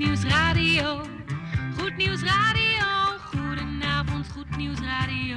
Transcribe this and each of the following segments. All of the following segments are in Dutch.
Nieuws Radio. Goed Nieuws Radio. Goedenavond, Goed Nieuws Radio.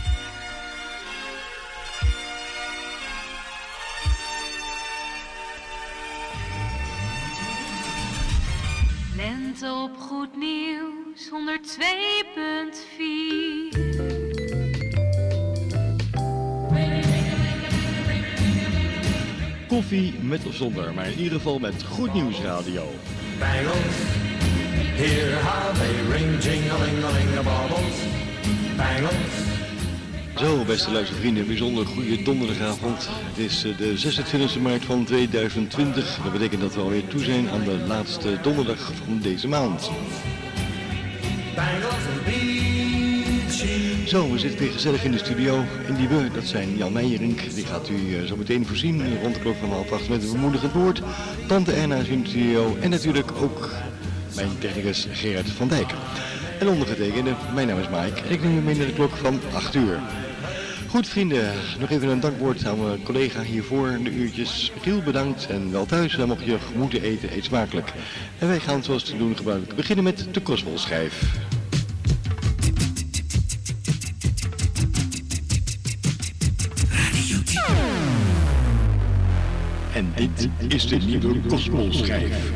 Lente op Goed Nieuws 102.4. Koffie met of zonder, maar in ieder geval met Goed Nieuws Radio. Bangles, hear how they ring, jing-a-ling-a-ling-a-bobbles. Bangles, Zo, beste luistervrienden, bijzonder goede donderdagavond. Het is eh, de 26e maart van 2020. Dat betekent dat we alweer toe zijn aan de laatste donderdag van deze maand. Zo, we zitten weer gezellig in de studio. En die we, dat zijn Jan Meijerink, die gaat u eh, zo meteen voorzien rond de klok van half acht met een bemoedigend woord. Tante Erna is in de studio en natuurlijk ook mijn technicus Gerard van Dijk. En ondergetekende, mijn naam is Mike en ik neem u mee naar de klok van 8 uur. Goed vrienden, nog even een dankwoord aan mijn collega hiervoor de uurtjes. Giel bedankt en wel thuis, dan mocht je moeten eten, eet smakelijk. En wij gaan zoals te doen gebruikelijk beginnen met de kostbolschijf. En dit is de nieuwe kostbolschijf.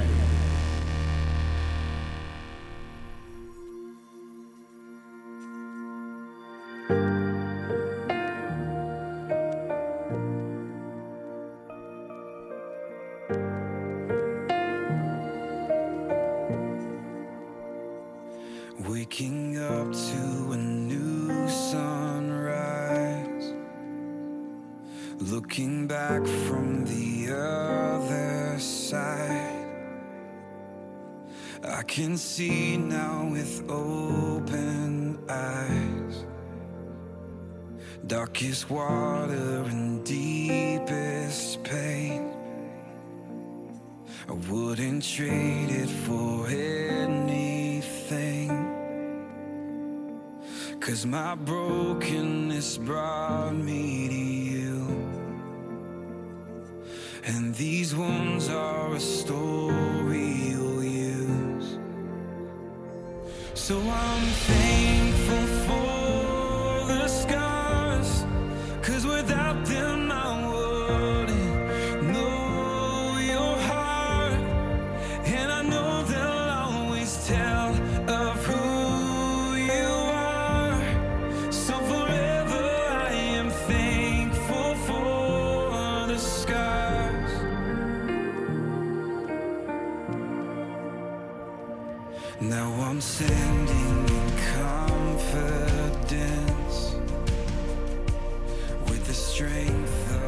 Now I'm standing in confidence with the strength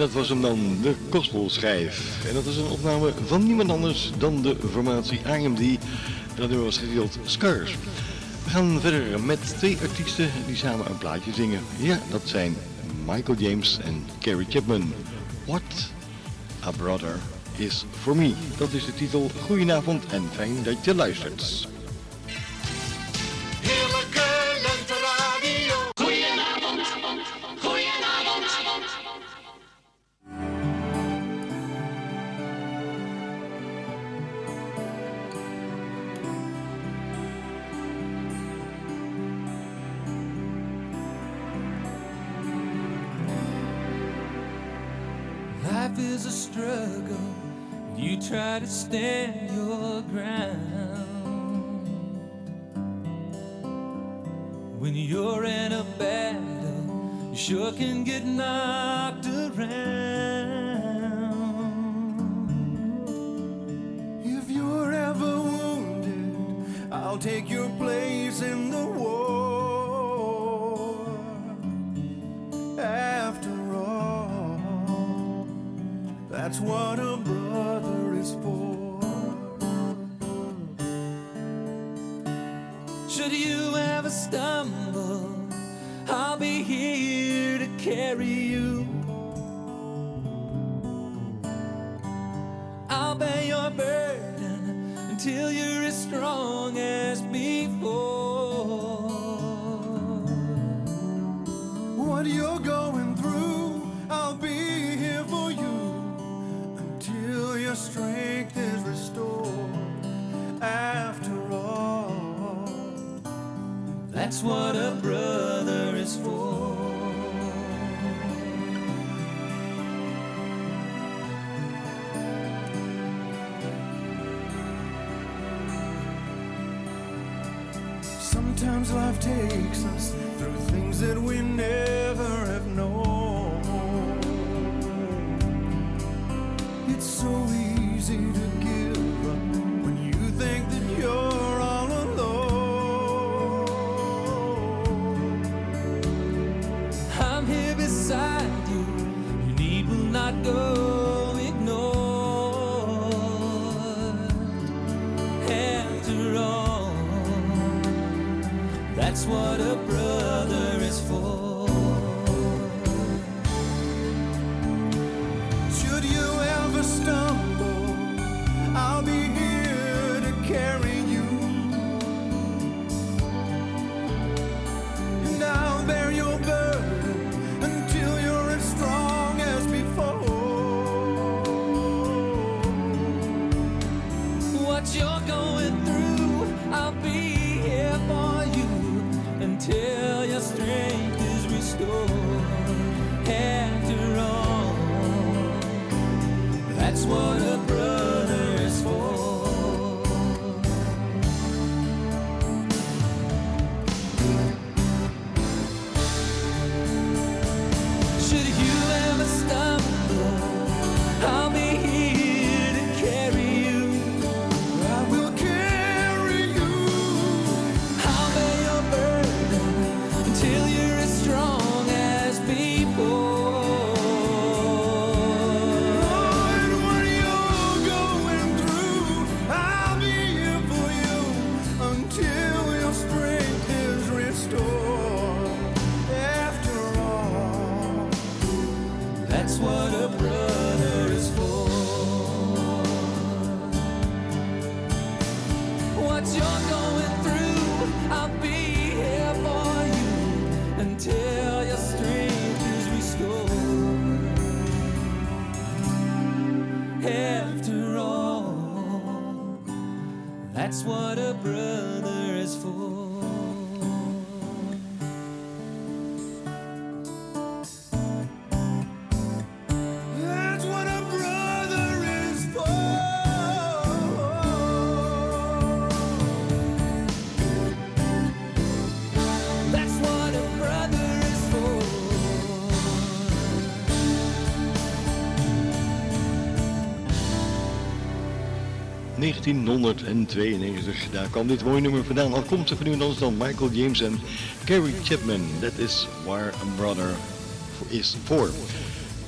dat was hem dan, de Kospelschijf. En dat is een opname van niemand anders dan de formatie AMD. Dat nummer was gedeeld Scars. We gaan verder met twee artiesten die samen een plaatje zingen. Ja, dat zijn Michael James en Carrie Chapman. What a Brother is For Me. Dat is de titel. Goedenavond en fijn dat je luistert. That's what a brother is for. Should you ever stumble, I'll be here to carry you. what a brother. 1992, daar kwam dit mooie nummer vandaan. Al komt er van dan is dan Michael James en Carrie Chapman. That is where a brother is for.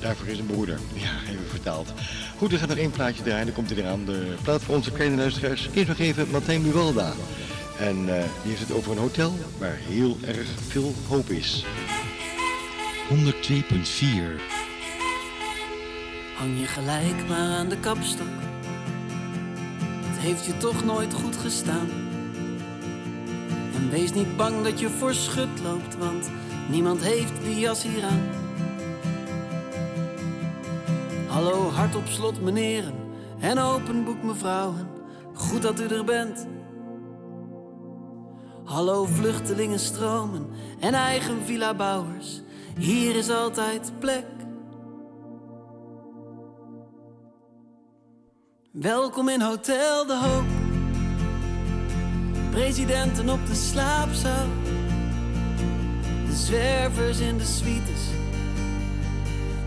Daarvoor is een broeder. Ja, even vertaald. Goed, er gaat nog één plaatje draaien. Dan komt hij eraan. De plaat voor onze kleine luisteraars. Eerst nog even Martijn Buwalda. En eh, die heeft het over een hotel waar heel erg veel hoop is. 102.4 Hang je gelijk maar aan de kapstok. Heeft je toch nooit goed gestaan. En wees niet bang dat je voor schut loopt, want niemand heeft die jas hier aan. Hallo, hart op slot, meneren. En open boek, mevrouwen. Goed dat u er bent. Hallo, vluchtelingen stromen en eigen villa bouwers. Hier is altijd plek. Welkom in Hotel de Hoop. Presidenten op de slaapzaal. De zwervers in de suites.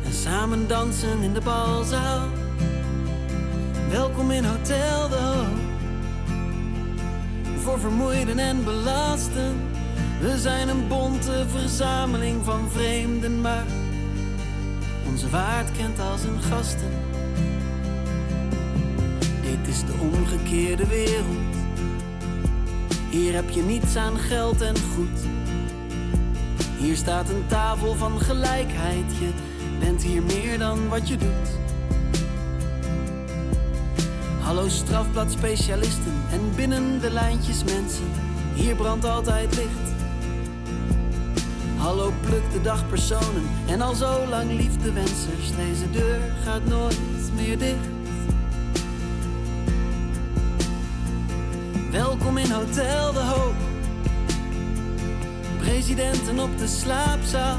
En samen dansen in de balzaal. Welkom in Hotel de Hoop. Voor vermoeiden en belasten. We zijn een bonte verzameling van vreemden, maar onze waard kent als een gasten. Dit is de omgekeerde wereld. Hier heb je niets aan geld en goed. Hier staat een tafel van gelijkheid. Je bent hier meer dan wat je doet. Hallo strafbladspecialisten en binnen de lijntjes mensen. Hier brandt altijd licht. Hallo pluk de dagpersonen en al zo lang liefdewensers. Deze deur gaat nooit meer dicht. Welkom in Hotel de Hoop. Presidenten op de slaapzaal.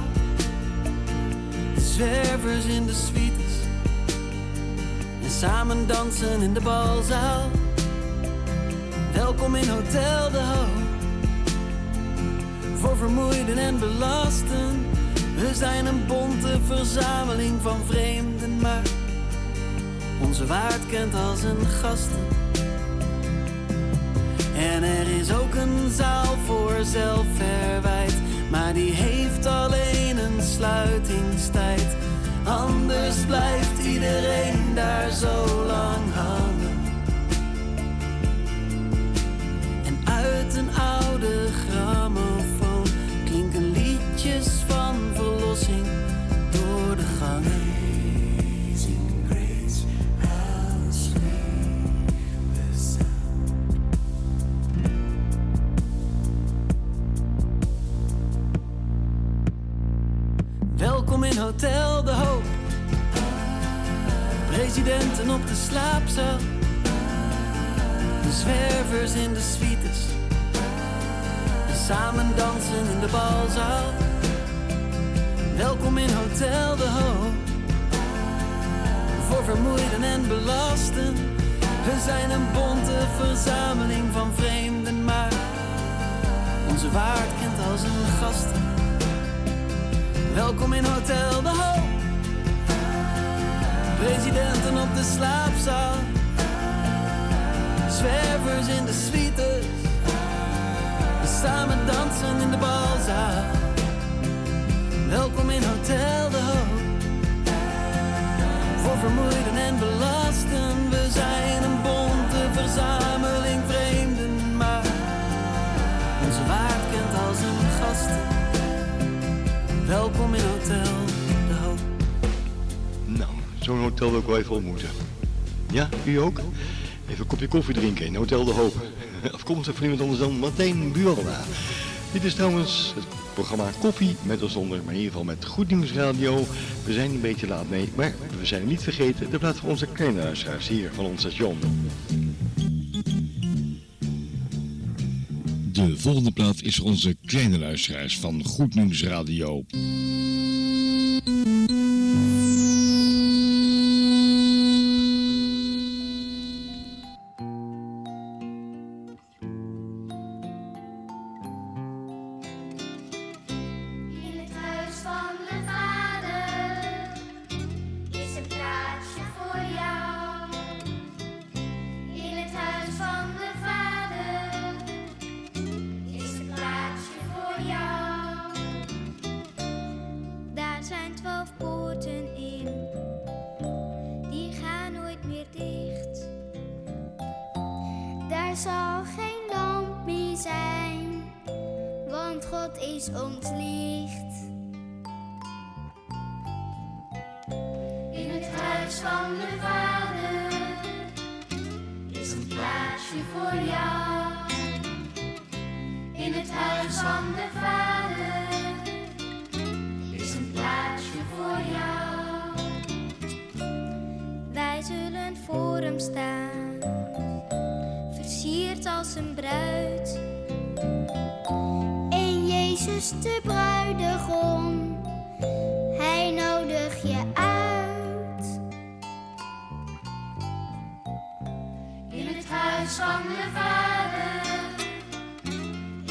De zwervers in de suites. En samen dansen in de balzaal. Welkom in Hotel de Hoop. Voor vermoeiden en belasten. We zijn een bonte verzameling van vreemden, maar onze waard kent als een gasten. En er is ook een zaal voor zelfverwijt, maar die heeft alleen een sluitingstijd. Anders blijft iedereen daar zo lang hangen. En uit een oude grammofoon klinken liedjes van verlossing Welkom in Hotel de Hoop. Presidenten op de slaapzaal. De zwervers in de suites. En samen dansen in de balzaal. Welkom in Hotel de Hoop. Voor vermoeiden en belasten. We zijn een bonte verzameling van Welkom in Hotel de Hoop. Presidenten op de slaapzaal. Zwervers in de suites. Samen dansen in de balzaal. Welkom in Hotel de Hoop. Voor vermoeiden en belasten. We zijn een bonte verzameling Welkom in Hotel de Hoop. Nou, zo'n hotel wil ik wel even ontmoeten. Ja, u ook? Even een kopje koffie drinken in Hotel de Hoop. Afkomstig van iemand anders dan Martijn Bualda. Dit is trouwens het programma Koffie met of zonder, maar in ieder geval met Goed Nieuws Radio. We zijn een beetje laat mee, maar we zijn niet vergeten de plaats van onze kleine luisteraars hier van ons station. De volgende plaat is onze kleine luisteraars van Goed Nieuws Radio. Want God is ons licht. In het huis van de Vader is een plaatsje voor jou. In het huis van de Vader is een plaatsje voor jou. Wij zullen voor hem staan, versierd als een bruid. Jezus de bruidegom, hij nodigt je uit. In het huis van de Vader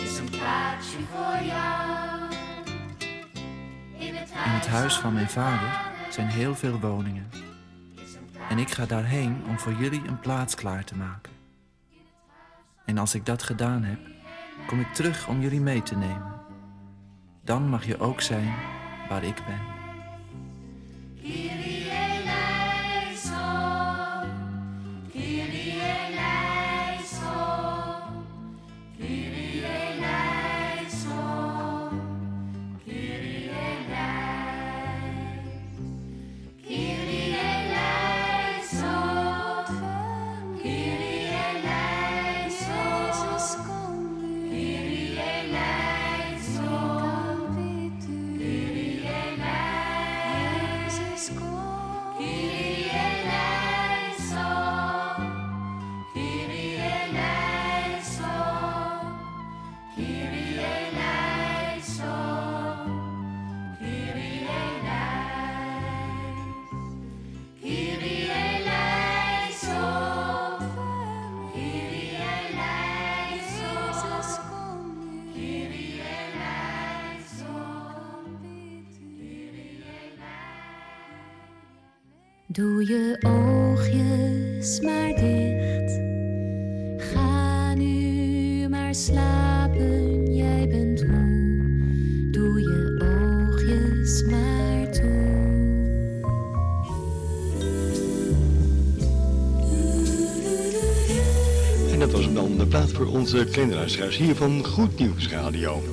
is een plaatsje voor jou. In het In het huis van mijn vader zijn heel veel woningen. En ik ga daarheen om voor jullie een plaats klaar te maken. En als ik dat gedaan heb, kom ik terug om jullie mee te nemen. Dan mag je ook zijn waar ik ben. Doe je oogjes maar dicht. Ga nu maar slapen, jij bent moe. Doe je oogjes maar toe. En dat was dan de plaat voor onze kleine luisteraars hier van Goed Nieuws Radio.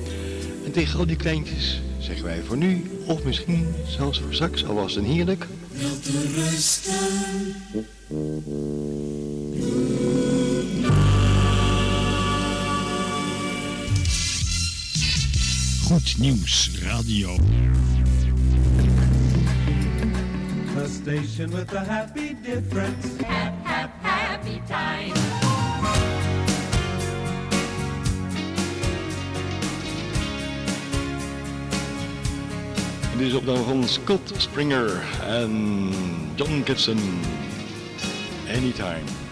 En tegen al die kleintjes zeggen wij voor nu, of misschien zelfs voor straks, alvast een heerlijk... Goed Nieuws Radio. A station with a happy difference. Happy time. Dit is opname van Scott Springer en John Gibson. Anytime.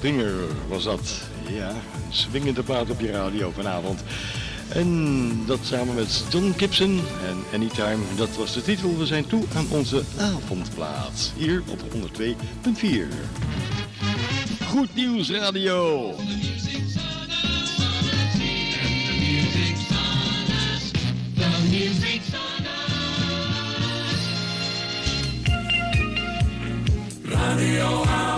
Springer was dat. Ja, een swingende plaat op je radio vanavond. En dat samen met John Gibson en Anytime, dat was de titel. We zijn toe aan onze avondplaats. Hier op 102.4. Goed Nieuws Radio. From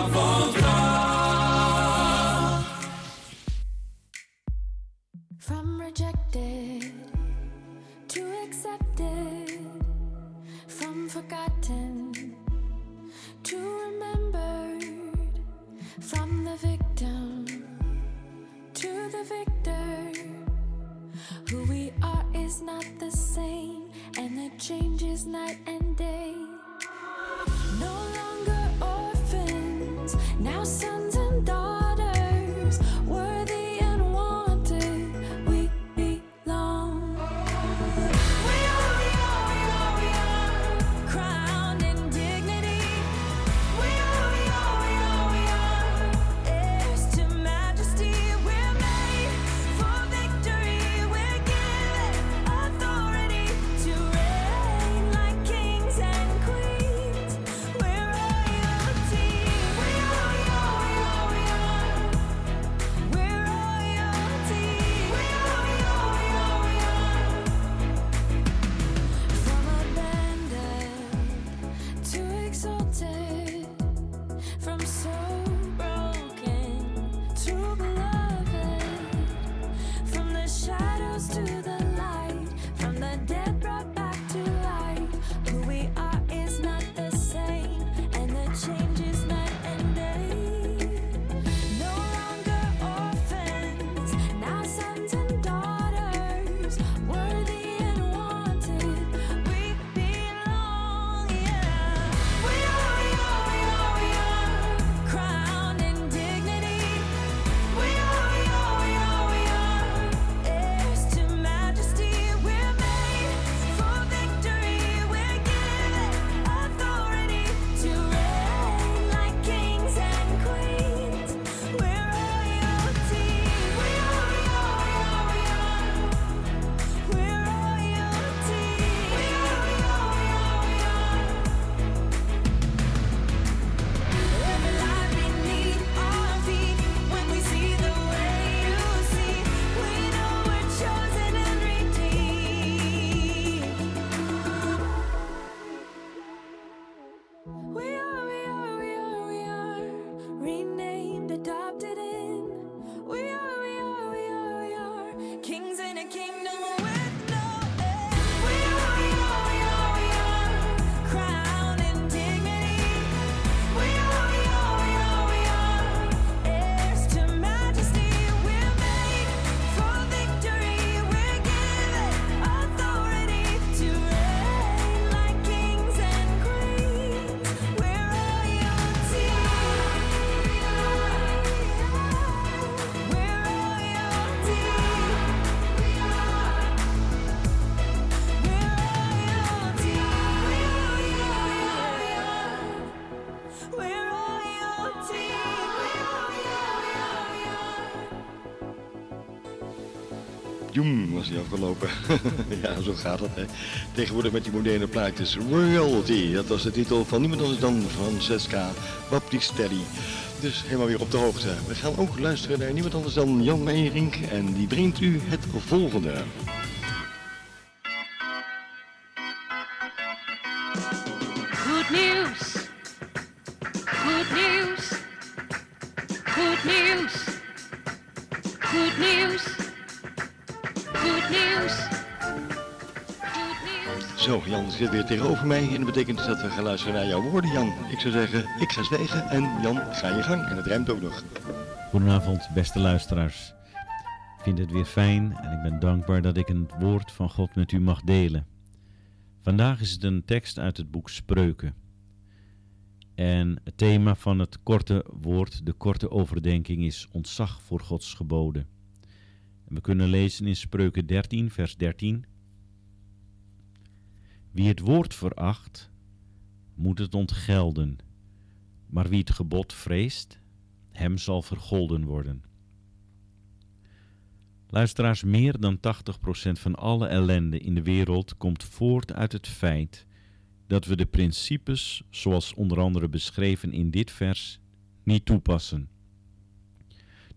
Joem was hij afgelopen. ja, zo gaat het. Hè. Tegenwoordig met die moderne plaatjes. Royalty, dat was de titel van niemand anders dan Francesca Baptistelli. Dus helemaal weer op de hoogte. We gaan ook luisteren naar niemand anders dan Jan Meijering. En die brengt u het volgende. Tegenover mij. En dat betekent dus dat we gaan luisteren naar jouw woorden, Jan. Ik zou zeggen, ik ga zwijgen. En Jan, ga je gang. En het rijmt ook nog. Goedenavond, beste luisteraars. Ik vind het weer fijn en ik ben dankbaar dat ik een woord van God met u mag delen. Vandaag is het een tekst uit het boek Spreuken. En het thema van het korte woord, de korte overdenking, is ontzag voor Gods geboden. En we kunnen lezen in Spreuken 13, vers 13. Wie het woord veracht, moet het ontgelden. Maar wie het gebod vreest, hem zal vergolden worden. Luisteraars, meer dan 80% van alle ellende in de wereld komt voort uit het feit dat we de principes, zoals onder andere beschreven in dit vers, niet toepassen.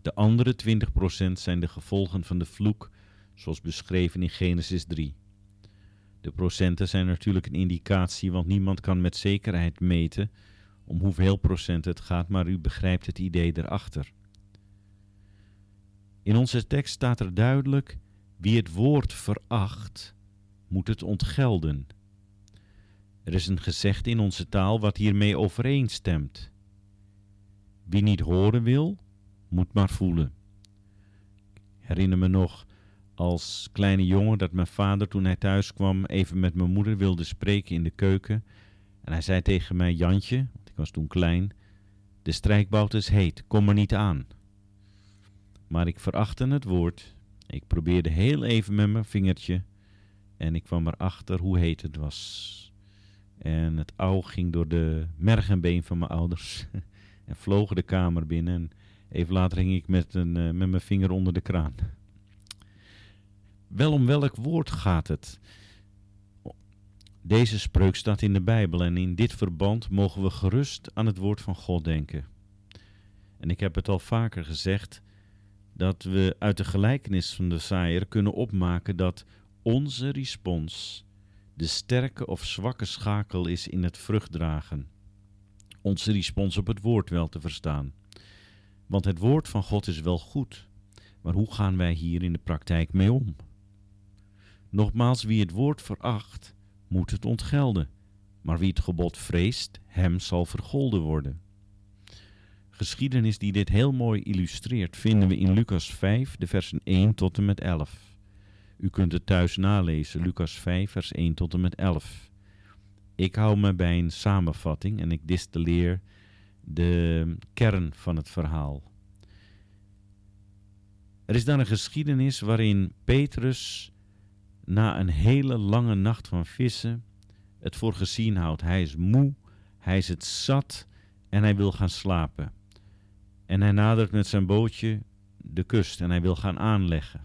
De andere 20% zijn de gevolgen van de vloek, zoals beschreven in Genesis 3. De procenten zijn natuurlijk een indicatie, want niemand kan met zekerheid meten om hoeveel procent het gaat, maar u begrijpt het idee erachter. In onze tekst staat er duidelijk: wie het woord veracht, moet het ontgelden. Er is een gezegde in onze taal wat hiermee overeenstemt. Wie niet horen wil, moet maar voelen. Herinner me nog als kleine jongen dat mijn vader toen hij thuis kwam even met mijn moeder wilde spreken in de keuken. En hij zei tegen mij, Jantje, want ik was toen klein, de strijkbout is heet, kom er niet aan. Maar ik verachtte het woord. Ik probeerde heel even met mijn vingertje en ik kwam erachter hoe heet het was. En het ouw ging door de merg en been van mijn ouders en vloog de kamer binnen. En even later hing ik met, een, eh, met mijn vinger onder de kraan. Wel om welk woord gaat het? Deze spreuk staat in de Bijbel en in dit verband mogen we gerust aan het woord van God denken. En ik heb het al vaker gezegd dat we uit de gelijkenis van de zaaier kunnen opmaken dat onze respons de sterke of zwakke schakel is in het vruchtdragen. Onze respons op het woord wel te verstaan. Want het woord van God is wel goed, maar hoe gaan wij hier in de praktijk mee om? Nogmaals, wie het woord veracht, moet het ontgelden, maar wie het gebod vreest, hem zal vergolden worden. Geschiedenis die dit heel mooi illustreert vinden we in Lucas 5, de versen 1 tot en met 11. U kunt het thuis nalezen, Lucas 5, vers 1 tot en met 11. Ik hou me bij een samenvatting en ik distilleer de kern van het verhaal. Er is dan een geschiedenis waarin Petrus na een hele lange nacht van vissen het voor gezien houdt. Hij is moe, hij is het zat en hij wil gaan slapen. En hij nadert met zijn bootje de kust en hij wil gaan aanleggen.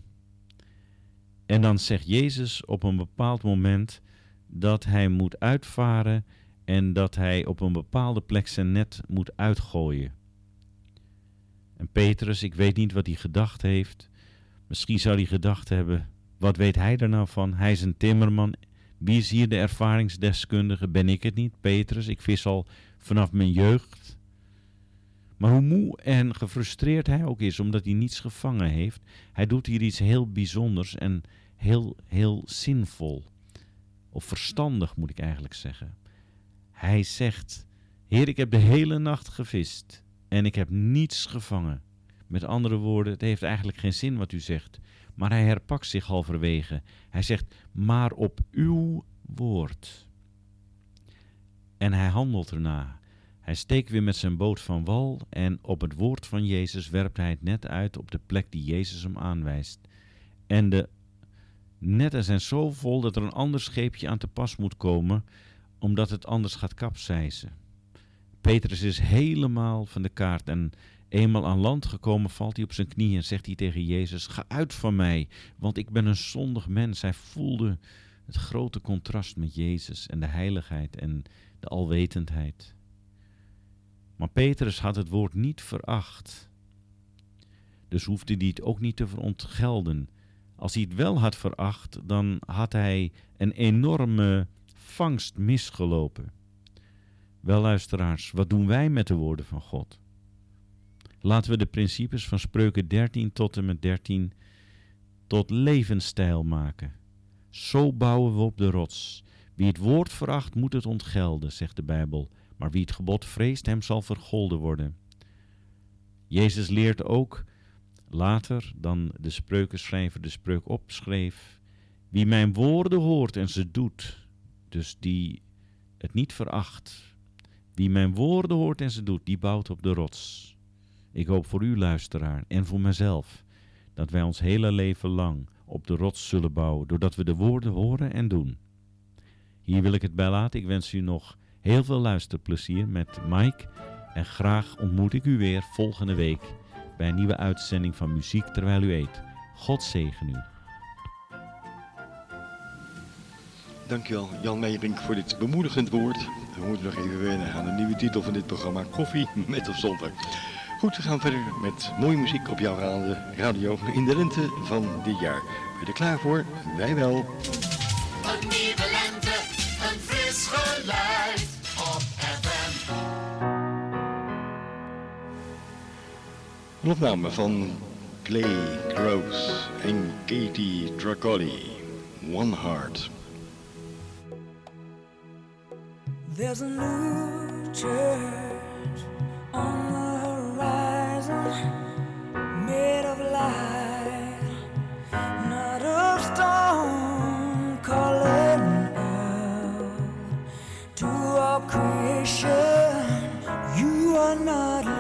En dan zegt Jezus op een bepaald moment dat hij moet uitvaren en dat hij op een bepaalde plek zijn net moet uitgooien. En Petrus, ik weet niet wat hij gedacht heeft. Misschien zou hij gedacht hebben, wat weet hij er nou van? Hij is een timmerman. Wie is hier de ervaringsdeskundige? Ben ik het niet, Petrus? Ik vis al vanaf mijn jeugd. Maar hoe moe en gefrustreerd hij ook is, omdat hij niets gevangen heeft, hij doet hier iets heel bijzonders en heel, heel zinvol. Of verstandig moet ik eigenlijk zeggen. Hij zegt: Heer, ik heb de hele nacht gevist en ik heb niets gevangen. Met andere woorden, het heeft eigenlijk geen zin wat u zegt. Maar hij herpakt zich halverwege. Hij zegt: Maar op uw woord. En hij handelt erna. Hij steekt weer met zijn boot van wal en op het woord van Jezus werpt hij het net uit op de plek die Jezus hem aanwijst. En de netten zijn zo vol dat er een ander scheepje aan te pas moet komen, omdat het anders gaat kapseizen. Petrus is helemaal van de kaart en eenmaal aan land gekomen valt hij op zijn knieën en zegt hij tegen Jezus, ga uit van mij, want ik ben een zondig mens. Hij voelde het grote contrast met Jezus en de heiligheid en de alwetendheid. Maar Petrus had het woord niet veracht. Dus hoefde hij het ook niet te verontgelden. Als hij het wel had veracht, dan had hij een enorme vangst misgelopen. Wel luisteraars, wat doen wij met de woorden van God? Laten we de principes van Spreuken 13 tot en met 13 tot levensstijl maken. Zo bouwen we op de rots. Wie het woord veracht, moet het ontgelden, zegt de Bijbel. Maar wie het gebod vreest, hem zal vergolden worden. Jezus leert ook later dan de spreukenschrijver de spreuk opschreef: Wie mijn woorden hoort en ze doet, dus die het niet veracht. Wie mijn woorden hoort en ze doet, die bouwt op de rots. Ik hoop voor u, luisteraar, en voor mezelf, dat wij ons hele leven lang op de rots zullen bouwen, doordat we de woorden horen en doen. Hier wil ik het bij laten. Ik wens u nog heel veel luisterplezier met Mike En graag ontmoet ik u weer volgende week bij een nieuwe uitzending van Muziek Terwijl U Eet. God zegen u. Dankjewel Jan Meijering voor dit bemoedigend woord. We moeten nog even wennen aan de nieuwe titel van dit programma. Koffie met of zonder. Goed, we gaan verder met mooie muziek op jouw ra- radio in de lente van dit jaar. Ben je er klaar voor? Wij wel. Een nieuwe lente, een fris geluid op FM. Een opname van Clay Gross en Katie Dracolli. One Heart. There's a new church on the creation. You are not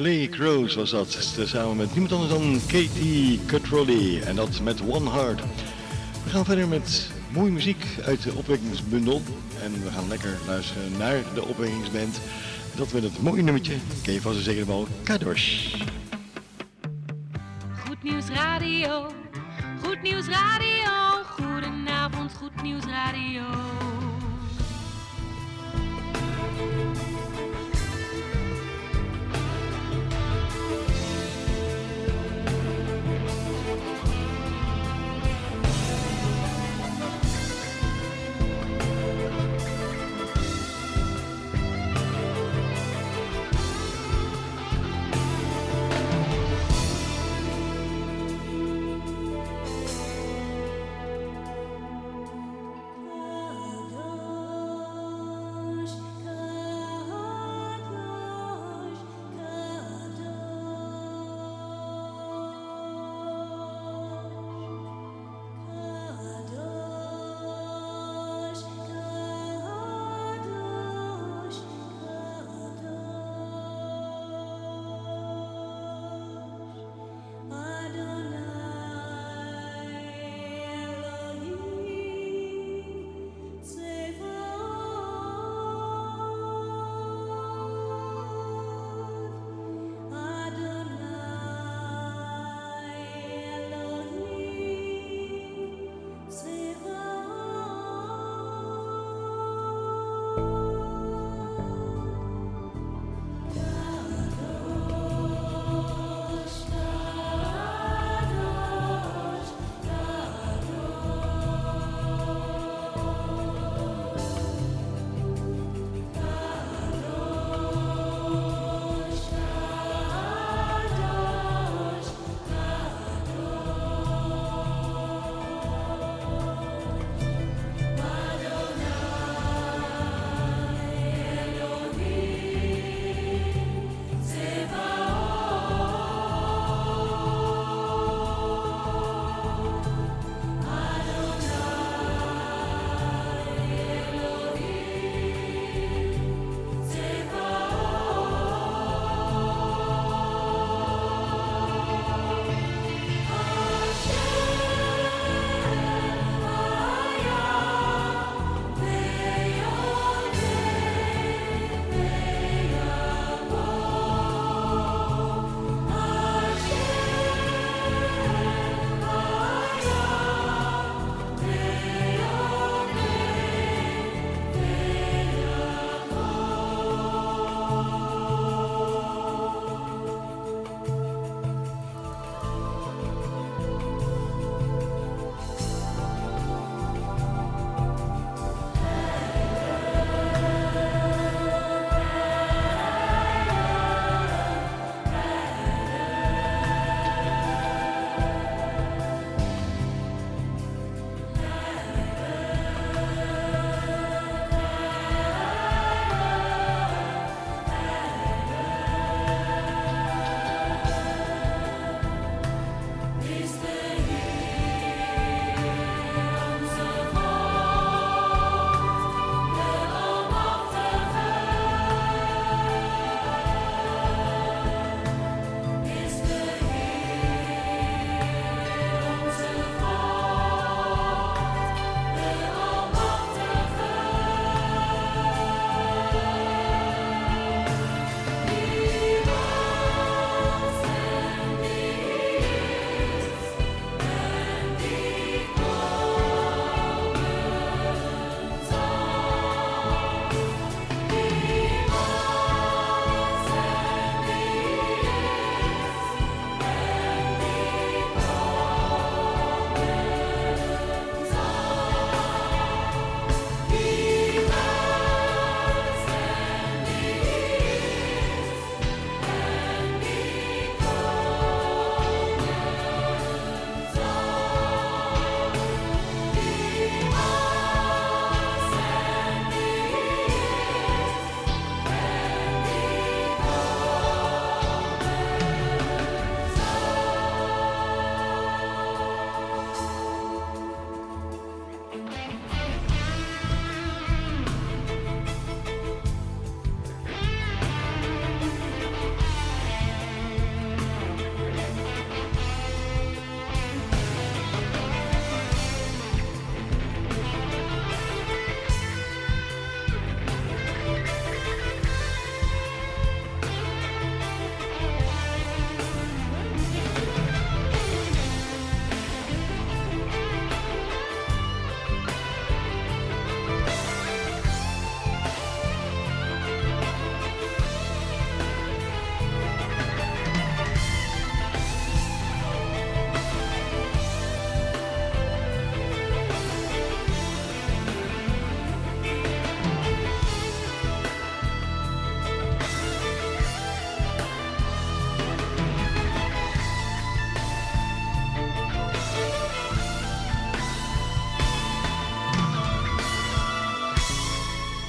Clay Crows was dat, samen met niemand anders dan Katie Cutrolli. En dat met One Heart. We gaan verder met mooie muziek uit de opwekkingsbundel. En we gaan lekker luisteren naar de opwekkingsband. Dat met het mooie nummertje, ken je vast en zeker wel, Kadosh. Goed nieuws radio. Goed nieuws radio. Goedenavond, goed nieuws radio.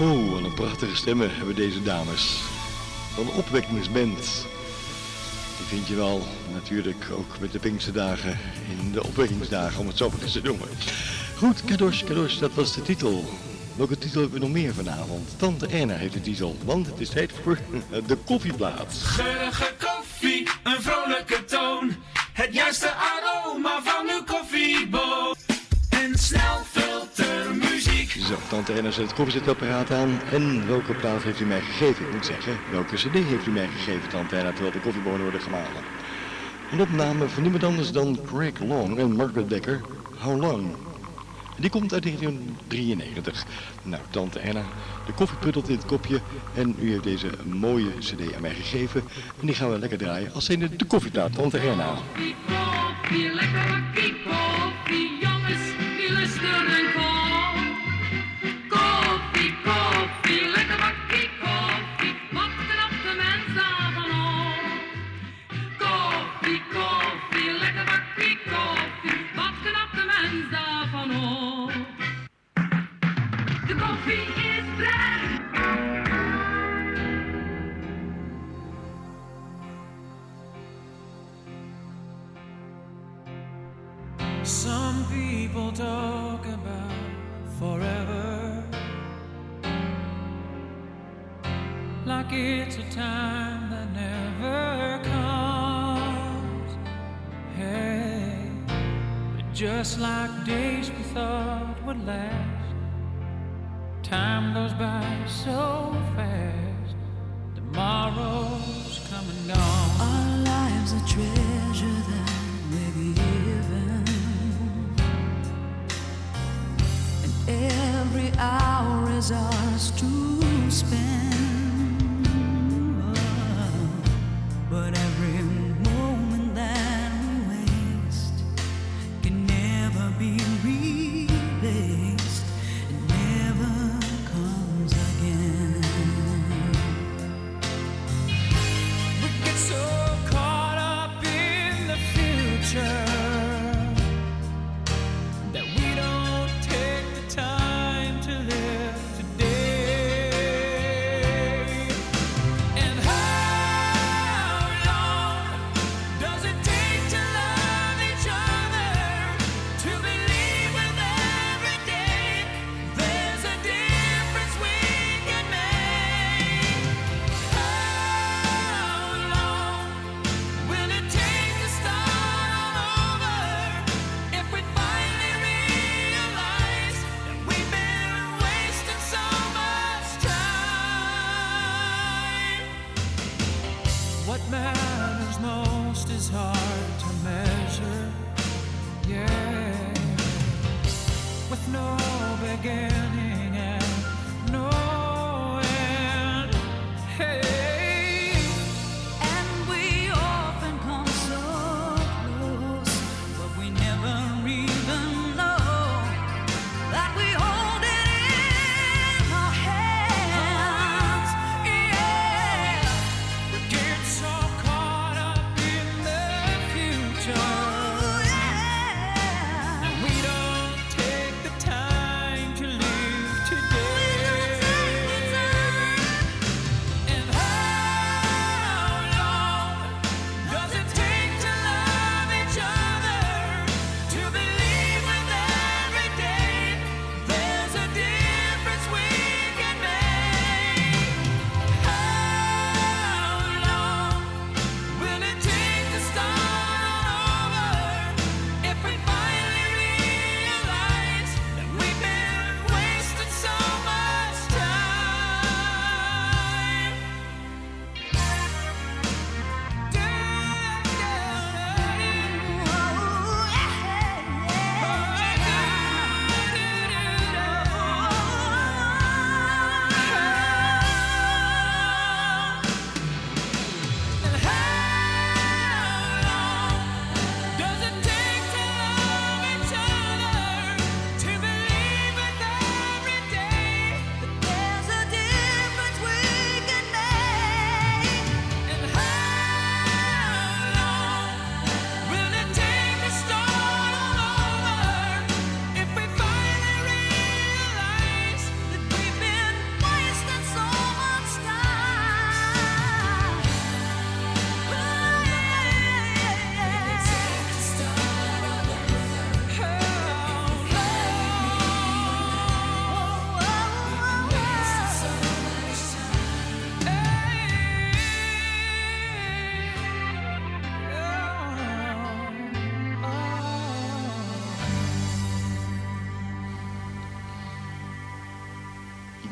Oh, wat een prachtige stemmen hebben deze dames. Van een opwekkingsband. Die vind je wel natuurlijk ook met de Pinksterdagen in de opwekkingsdagen, om het zo maar eens te noemen. Goed, Kadosh, Kadosh, dat was de titel. Welke titel hebben we nog meer vanavond? Tante Erna heeft de titel, want het is tijd voor de koffieplaat. Geurige koffie, een vrolijke toon. Het juiste aroma van uw koffieboot. Erna zet het koffiezetapparaat aan. En welke plaat heeft u mij gegeven? Ik moet zeggen, welke cd heeft u mij gegeven, Tante Erna, terwijl de koffiebonen worden gemalen? Een opname van niemand anders dan Craig Long en Margaret Dekker, How Long? Die komt uit 1993. Nou, Tante Erna, de koffie pruttelt in het kopje en u heeft deze mooie cd aan mij gegeven. En die gaan we lekker draaien als zijnde de koffieplaat, Tante Erna. Koffie, koffie, lekker bakkie koffie, jongens, die Some people talk about forever like it's a time that never comes. Hey, but just like days we thought would last, time goes by so fast. Tomorrow's come and gone. Our lives a treasure that every hour is ours to spend.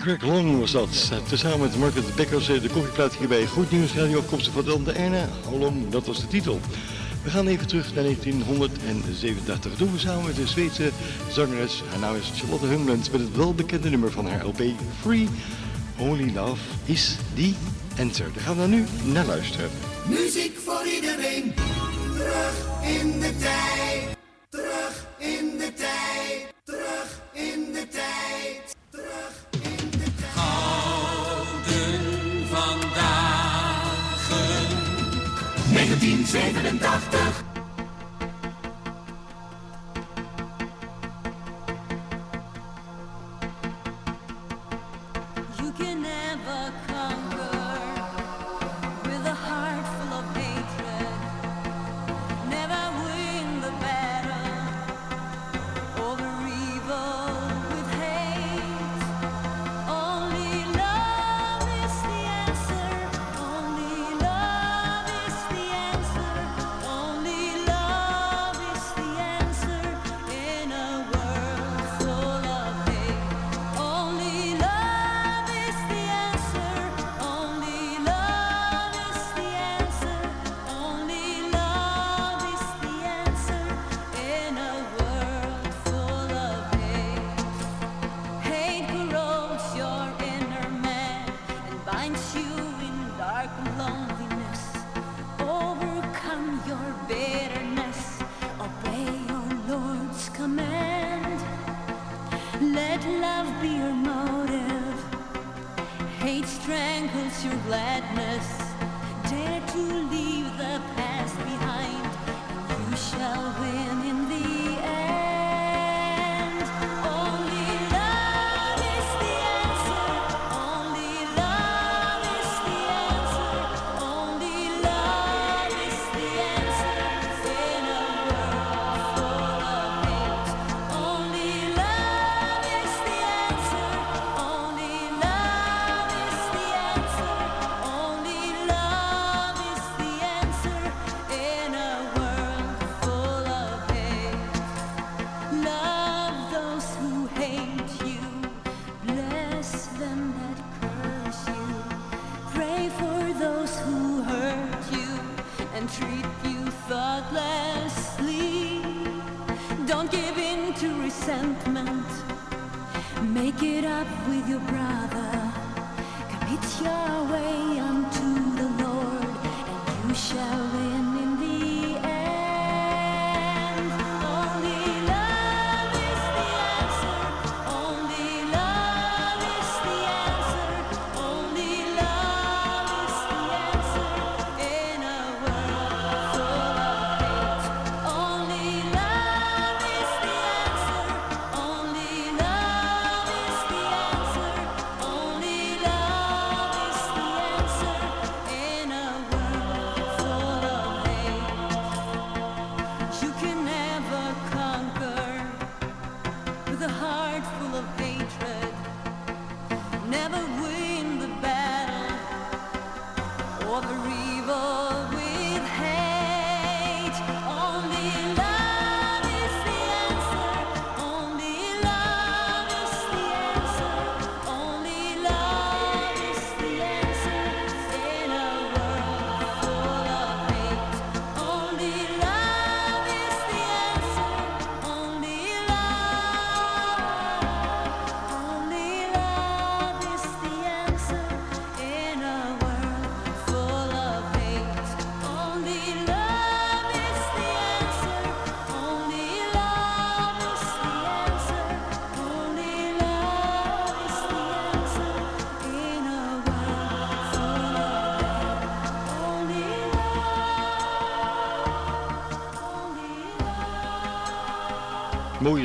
Greg Long was dat. Tezamen met Market Bekkers de koffieplaat hier bij Goed Nieuws Radio afkomstig van Dan de Erne. Holom, dat was de titel. We gaan even terug naar 1987. Dat we samen met de Zweedse zangeres. Haar naam is Charlotte Humland met het welbekende nummer van haar LP Free. Holy Love is the answer. Daar gaan we nu naar luisteren. Muziek voor iedereen. Terug in de tijd. Gedachten.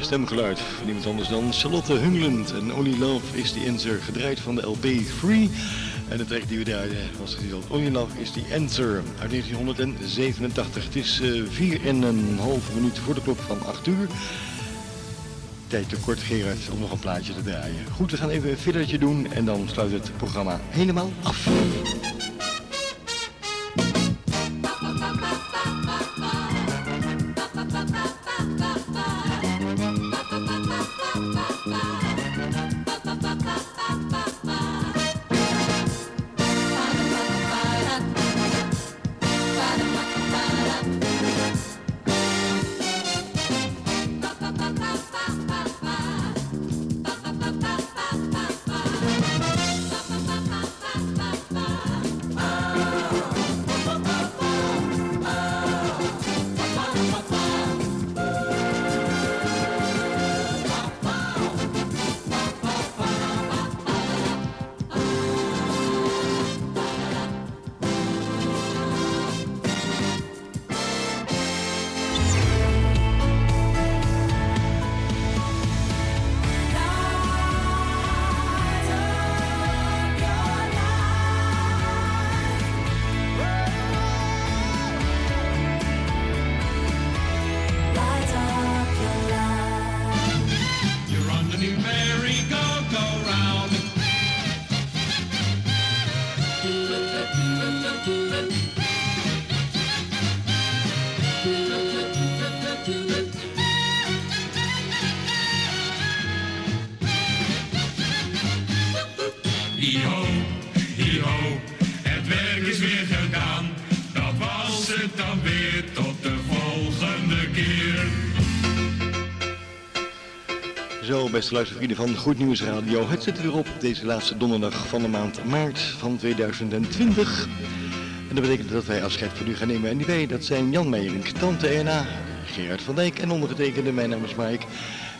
stemgeluid niemand anders dan Charlotte Hungland. En Only Love is die answer, gedraaid van de LB3. En de track die we daar was getiteld Only Love is die answer uit 1987. Het is eh, 4,5 en een half minuut voor de klok van 8 uur. Tijd te kort, Gerard, om nog een plaatje te draaien. Goed, we gaan even een fillertje doen en dan sluit het programma helemaal af. Beste luistervrienden van Goed Nieuws Radio. Het zit er weer op deze laatste donderdag van de maand maart van 2020. En dat betekent dat wij afscheid van u gaan nemen. En die wij, dat zijn Jan Meijerink, Tante Erna, Gerard van Dijk en ondergetekende. Mijn naam is Mike.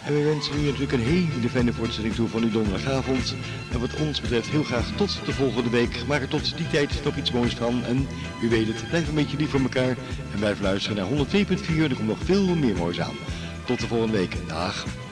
En we wensen u natuurlijk een hele fijne voortzetting toe van uw donderdagavond. En wat ons betreft heel graag tot de volgende week. Maak er tot die tijd nog iets moois van. En u weet het, blijf een beetje lief voor elkaar. En blijf luisteren naar 102.4. Er komt nog veel meer moois aan. Tot de volgende week. Dag.